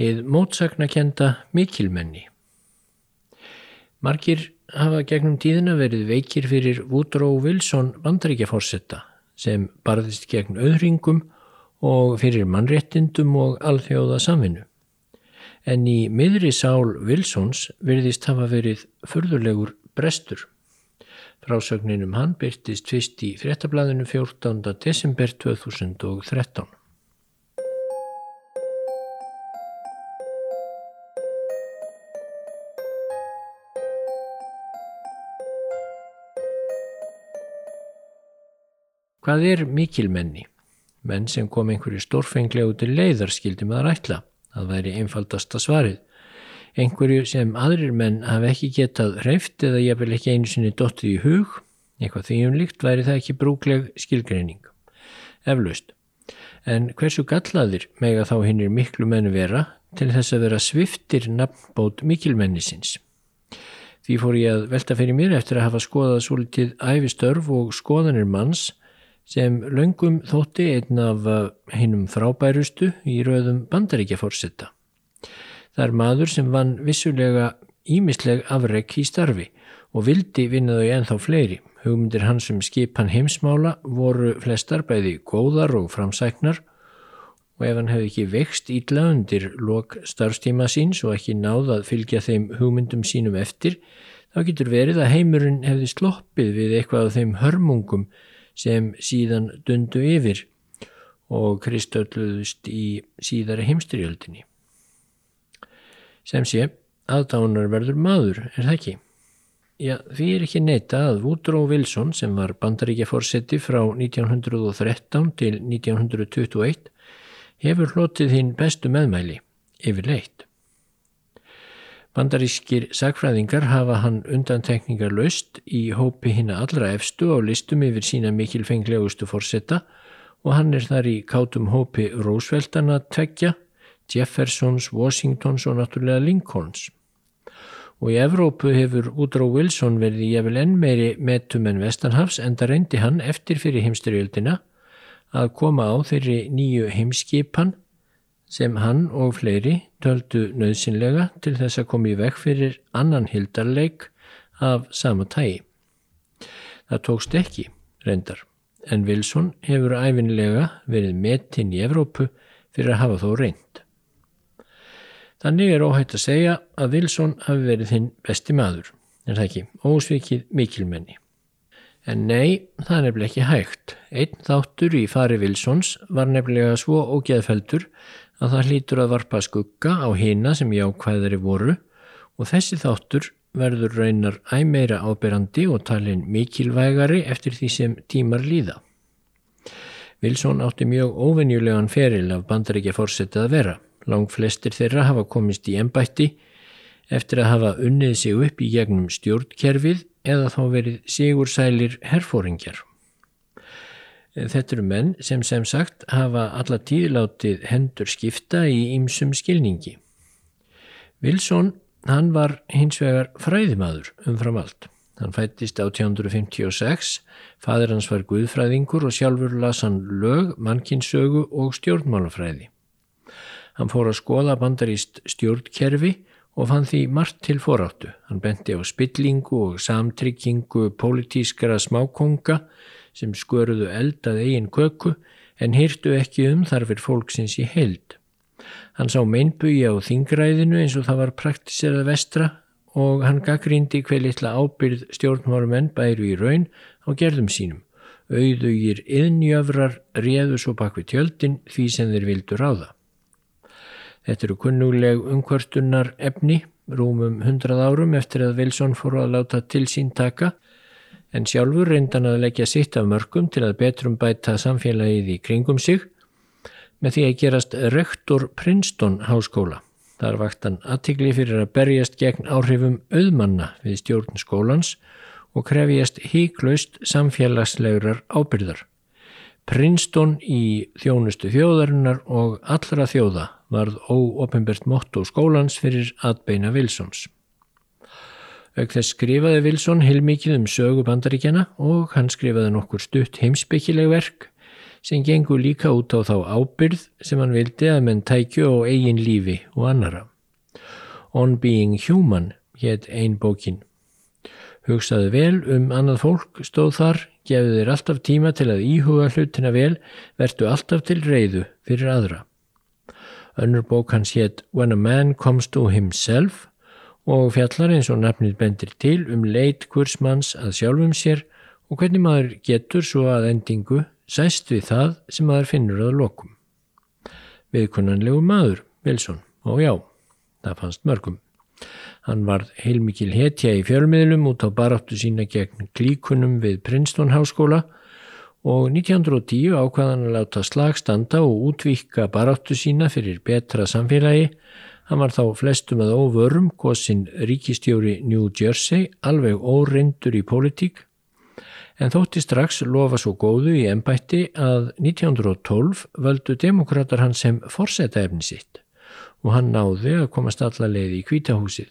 heið mótsagnakenda mikilmenni. Margir hafa gegnum tíðina verið veikir fyrir Woodrow Wilson bandaríkjaforsetta sem barðist gegn auðringum og fyrir mannréttindum og alþjóða samvinnu. En í miðri sál Wilsons virðist hafa verið förðulegur brestur. Frásögninum hann byrtist fyrst í fréttablaðinu 14. desember 2013. Hvað er mikilmenni? Menn sem kom einhverju stórfenglegu til leiðar skildi maður ætla. Það væri einfaldasta svarið. Einhverju sem aðrir menn hafi ekki getað hreift eða ég vil ekki einu sinni dottið í hug, eitthvað því umlíkt væri það ekki brúkleg skilgreining. Eflaust. En hversu gallaðir mega þá hinnir miklu menn vera til þess að vera sviftir nafnbót mikilmennisins? Því fór ég að velta fyrir mér eftir að hafa skoðað svolítið æfistörf og skoðanir manns sem löngum þótti einn af hinnum frábærustu í rauðum bandaríkjaforsetta. Það er maður sem vann vissulega ímisleg afreg í starfi og vildi vinna þau ennþá fleiri. Hugmyndir hans um skipan heimsmála voru flestar bæði góðar og framsæknar og ef hann hefði ekki vext ítla undir lok starfstíma síns og ekki náð að fylgja þeim hugmyndum sínum eftir, þá getur verið að heimurinn hefði sloppið við eitthvað af þeim hörmungum sem síðan dundu yfir og kristölluðust í síðara heimstyrjöldinni. Sem sé, aðdánar verður maður, er það ekki? Já, því er ekki neyta að Woodrow Wilson sem var bandaríkja fórseti frá 1913 til 1921 hefur hlotið hinn bestu meðmæli, yfirleitt. Bandarískir sagfræðingar hafa hann undantekningar löst í hópi hinn allra efstu á listum yfir sína mikilfenglegustu fórsetta og hann er þar í kátum hópi Rooseveltana tveggja, Jeffersons, Washingtons og náttúrulega Lincolns. Og í Evrópu hefur Woodrow Wilson verið efil enn meiri metum en Vestanhafs en það reyndi hann eftir fyrir heimstyrjöldina að koma á þeirri nýju heimskipan sem hann og fleiri töldu nöðsynlega til þess að koma í vekk fyrir annan hildarleik af sama tægi. Það tókst ekki, reyndar, en Wilson hefur æfinlega verið metinn í Evrópu fyrir að hafa þó reynd. Þannig er óhætt að segja að Wilson hafi verið hinn besti maður, en það ekki, ósvikið mikilmenni. En nei, það er nefnilega ekki hægt. Einn þáttur í fari Wilsons var nefnilega svo ógeðfeldur að það hlýtur að varpa skugga á hina sem jákvæðari voru og þessi þáttur verður raunar æmeira ábyrrandi og talin mikilvægari eftir því sem tímar líða. Wilson átti mjög óvenjulegan feril af bandaríkja fórsetið að vera. Lang flestir þeirra hafa komist í ennbætti eftir að hafa unnið sig upp í gegnum stjórnkerfið eða þá verið sigursælir herfóringjar. Þetta eru menn sem sem sagt hafa alla tíðlátið hendur skipta í ýmsum skilningi. Wilson, hann var hins vegar fræðimaður umfram allt. Hann fættist 1856, fadir hans var guðfræðingur og sjálfur las hann lög, mannkinsögu og stjórnmálafræði. Hann fór að skoða bandaríst stjórnkerfi og fann því margt til foráttu. Hann benti á spillingu og samtrykkingu politískara smákonga sem sköruðu eldað eigin köku en hýrtu ekki um þarfir fólksins í heild. Hann sá meinbugi á þingræðinu eins og það var praktiserað vestra og hann gaggrindi hver litla ábyrð stjórnmárumenn bæru í raun á gerðum sínum. Auðugir yðnjöfrar réðu svo bak við tjöldin því sem þeir vildu ráða. Þetta eru kunnuleg umkvörtunar efni, rúmum hundrað árum eftir að Wilson fór að láta til sín taka en sjálfur reyndan að leggja sitt af mörgum til að betrum bæta samfélagið í kringum sig með því að gerast rektor Princeton háskóla. Þar vakt hann aðtikli fyrir að berjast gegn áhrifum auðmanna við stjórn skólans og krefjast híklaust samfélagslegurar ábyrðar. Princeton í þjónustu þjóðarinnar og allra þjóða varð óopimbert motto skólans fyrir atbeina Wilsons. Ög þess skrifaði Wilson heilmikið um sögu bandaríkjana og hann skrifaði nokkur stutt heimsbyggileg verk sem gengur líka út á þá ábyrð sem hann vildi að menn tækju á eigin lífi og annara. On Being Human hétt ein bókin. Hugsaðu vel um annað fólk stóð þar, gefið þér alltaf tíma til að íhuga hlutina vel, vertu alltaf til reyðu fyrir aðra. Önnur bók hans hétt When a Man Comes to Himself og fjallar eins og nafnið bendir til um leit kursmanns að sjálfum sér og hvernig maður getur svo að endingu sæst við það sem maður finnur að lokum. Viðkonanlegu maður, Wilson, og já, það fannst mörgum. Hann varð heilmikil hetja í fjölmiðlum út á baráttu sína gegn klíkunum við Princeton háskóla og 1910 ákvaðan að láta slagstanda og útvíkka baráttu sína fyrir betra samfélagi. Hann var þá flestum að óvörum góðsinn ríkistjóri New Jersey, alveg óreindur í pólitík, en þótti strax lofa svo góðu í ennbætti að 1912 völdu demokrater hann sem forsetta efni sitt og hann náði að komast alla leiði í kvítahúsið.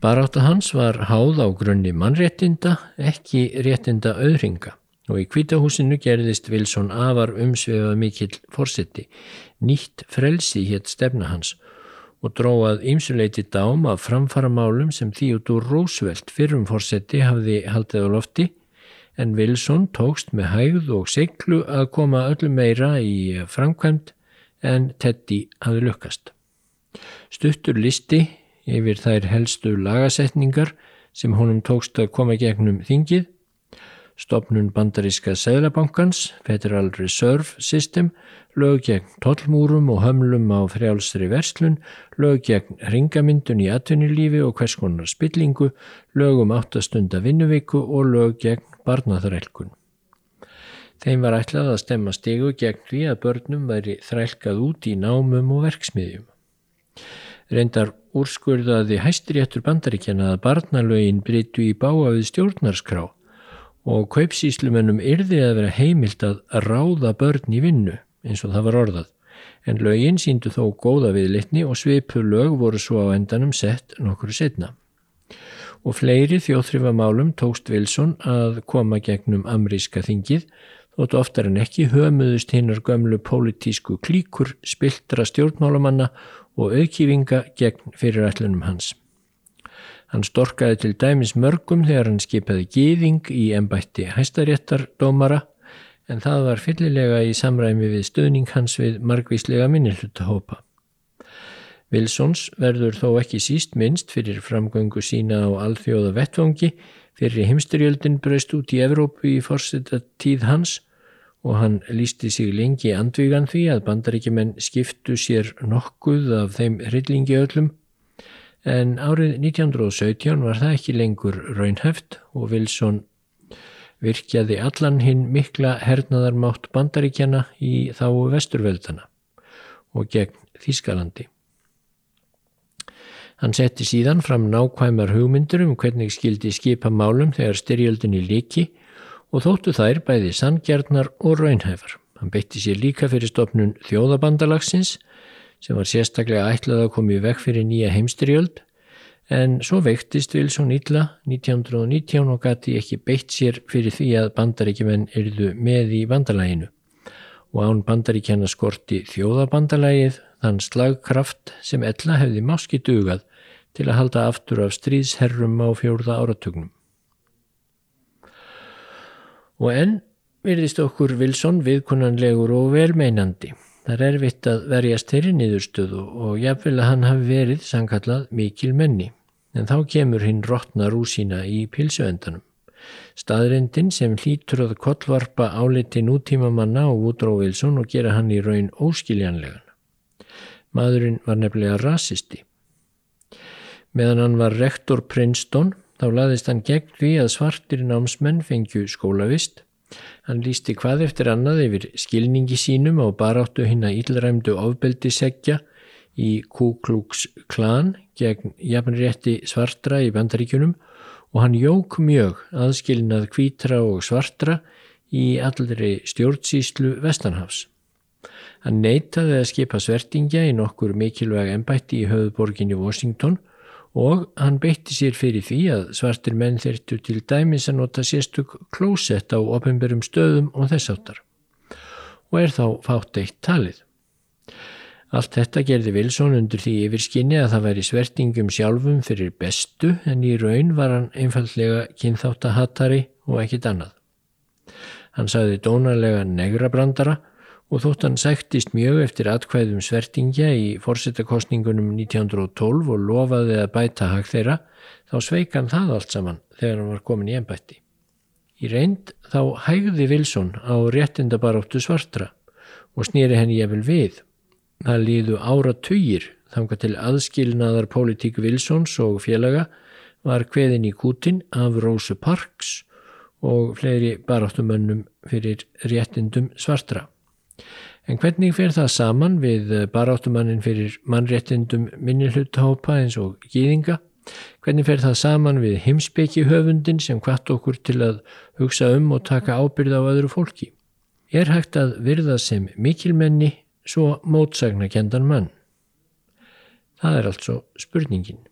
Baráta hans var háð á grunni mannréttinda, ekki réttinda auðringa og í kvítahúsinu gerðist Wilson afar umsvefa mikill fórseti. Nýtt frelsi hétt stefna hans og dróað ýmsuleiti dám af framfaramálum sem Theodore Roosevelt fyrrum fórseti hafði haldið á lofti en Wilson tókst með hægð og seglu að koma öllu meira í framkvæmt en Teddy hafði lukkast. Stuttur listi yfir þær helstu lagasetningar sem honum tókst að koma gegnum þingið, stopnun bandaríska Sæðlabankans, Federal Reserve System, lög gegn tollmúrum og hömlum á frjálsri verslun, lög gegn ringamyndun í atvinnulífi og hvers konar spillingu, lög um áttastunda vinnuviku og lög gegn barnaþrælkun. Þeim var ætlað að stemma stegu gegn því að börnum væri þrælkað út í námum og verksmiðjum. Reyndar úrskurðaði hæstiréttur bandaríkjana að barnalögin bryttu í báa við stjórnarskrá og kaupsíslumennum yrði að vera heimilt að ráða börn í vinnu eins og það var orðað en lögin síndu þó góða viðlitni og sveipu lög voru svo á endanum sett nokkru setna. Og fleiri þjóþrifamálum tókst Wilson að koma gegnum amríska þingið þótt oftar en ekki hömuðust hinnar gömlu pólitísku klíkur spiltra stjórnmálamanna og auðkífinga gegn fyrirætlunum hans. Hann storkaði til dæmis mörgum þegar hann skipaði gýðing í ennbætti hæstaréttardómara en það var fyllilega í samræmi við stöðning hans við margvíslega minnilhutahópa. Wilsons verður þó ekki síst minnst fyrir framgöngu sína á alþjóða vettvangi fyrir heimsturjöldin breyst út í Evrópu í fórsetta tíð hans og hann lísti sig lengi andvígan því að bandaríkjumenn skiptu sér nokkuð af þeim hryllingi öllum en árið 1917 var það ekki lengur raunheft og Wilson virkjaði allan hinn mikla hernaðarmátt bandaríkjana í þá vesturveldana og gegn Þískalandi. Hann setti síðan fram nákvæmar hugmyndur um hvernig skildi skipa málum þegar styrjöldinni líki og þóttu þær bæði sangjarnar og raunhæfar. Hann beitti sér líka fyrir stopnun þjóðabandalagsins sem var sérstaklega ætlað að komi vekk fyrir nýja heimstyrjöld en svo veiktist Wilson illa 1919 og gati ekki beitt sér fyrir því að bandaríkjumenn erðu með í bandalæginu og án bandaríkjana skorti þjóðabandalagið þann slagkraft sem ella hefði máski dugað til að halda aftur af stríðsherrum á fjórða áratugnum. Og enn virðist okkur Wilson viðkunanlegur og velmeinandi. Það er erfitt að verjast þeirri niðurstöðu og jáfnvel að hann hafi verið sangkallað mikil menni. En þá kemur hinn rótna rúsína í pilsuendanum. Staðrindin sem hlýtur að kollvarpa áliti nútíma manna og Woodrow Wilson og gera hann í raun óskiljanlegan. Maðurinn var nefnilega rasisti. Meðan hann var rektor Princeton Þá laðist hann gegn því að svartir námsmenn fengju skólavist. Hann lísti hvað eftir annað yfir skilningi sínum á baráttu hinn að ílræmdu ofbeldisegja í Ku Klux Klan gegn jafnrétti svartra í bandaríkunum og hann jók mjög aðskilnað kvítra og svartra í allri stjórnsýslu Vestanhafs. Hann neytaði að skipa svertingja í nokkur mikilvæg ennbætti í höfuborginni Washington og hann beitti sér fyrir því að svartir menn þertu til dæmis að nota sérstök klósett á ofinberum stöðum og þess áttar. og er þá fátt eitt talið. Allt þetta gerði Wilson undir því yfirskinni að það væri svertingum sjálfum fyrir bestu en í raun var hann einfallega kynþáttahattari og ekkit annað. Hann sagði dónarlega negrabrandara og þótt hann sæktist mjög eftir atkvæðum svertingja í fórsettakostningunum 1912 og lofaði að bæta hag þeirra, þá sveik hann það allt saman þegar hann var komin í ennbætti. Í reynd þá hægði Wilson á réttindabaróttu svartra og snýri henni jefnvel við. Það líðu ára tugir þanga til aðskilnaðar politík Wilsons og félaga var hveðin í kútin af Rósu Parks og fleiri baróttumönnum fyrir réttindum svartra. En hvernig fer það saman við eh, baráttumannin fyrir mannréttindum minnilhuthópa eins og gýðinga? Hvernig fer það saman við heimsbyggi höfundin sem hvart okkur til að hugsa um og taka ábyrð á öðru fólki? Er hægt að virða sem mikilmenni svo mótsagna kendan mann? Það er altså spurningin.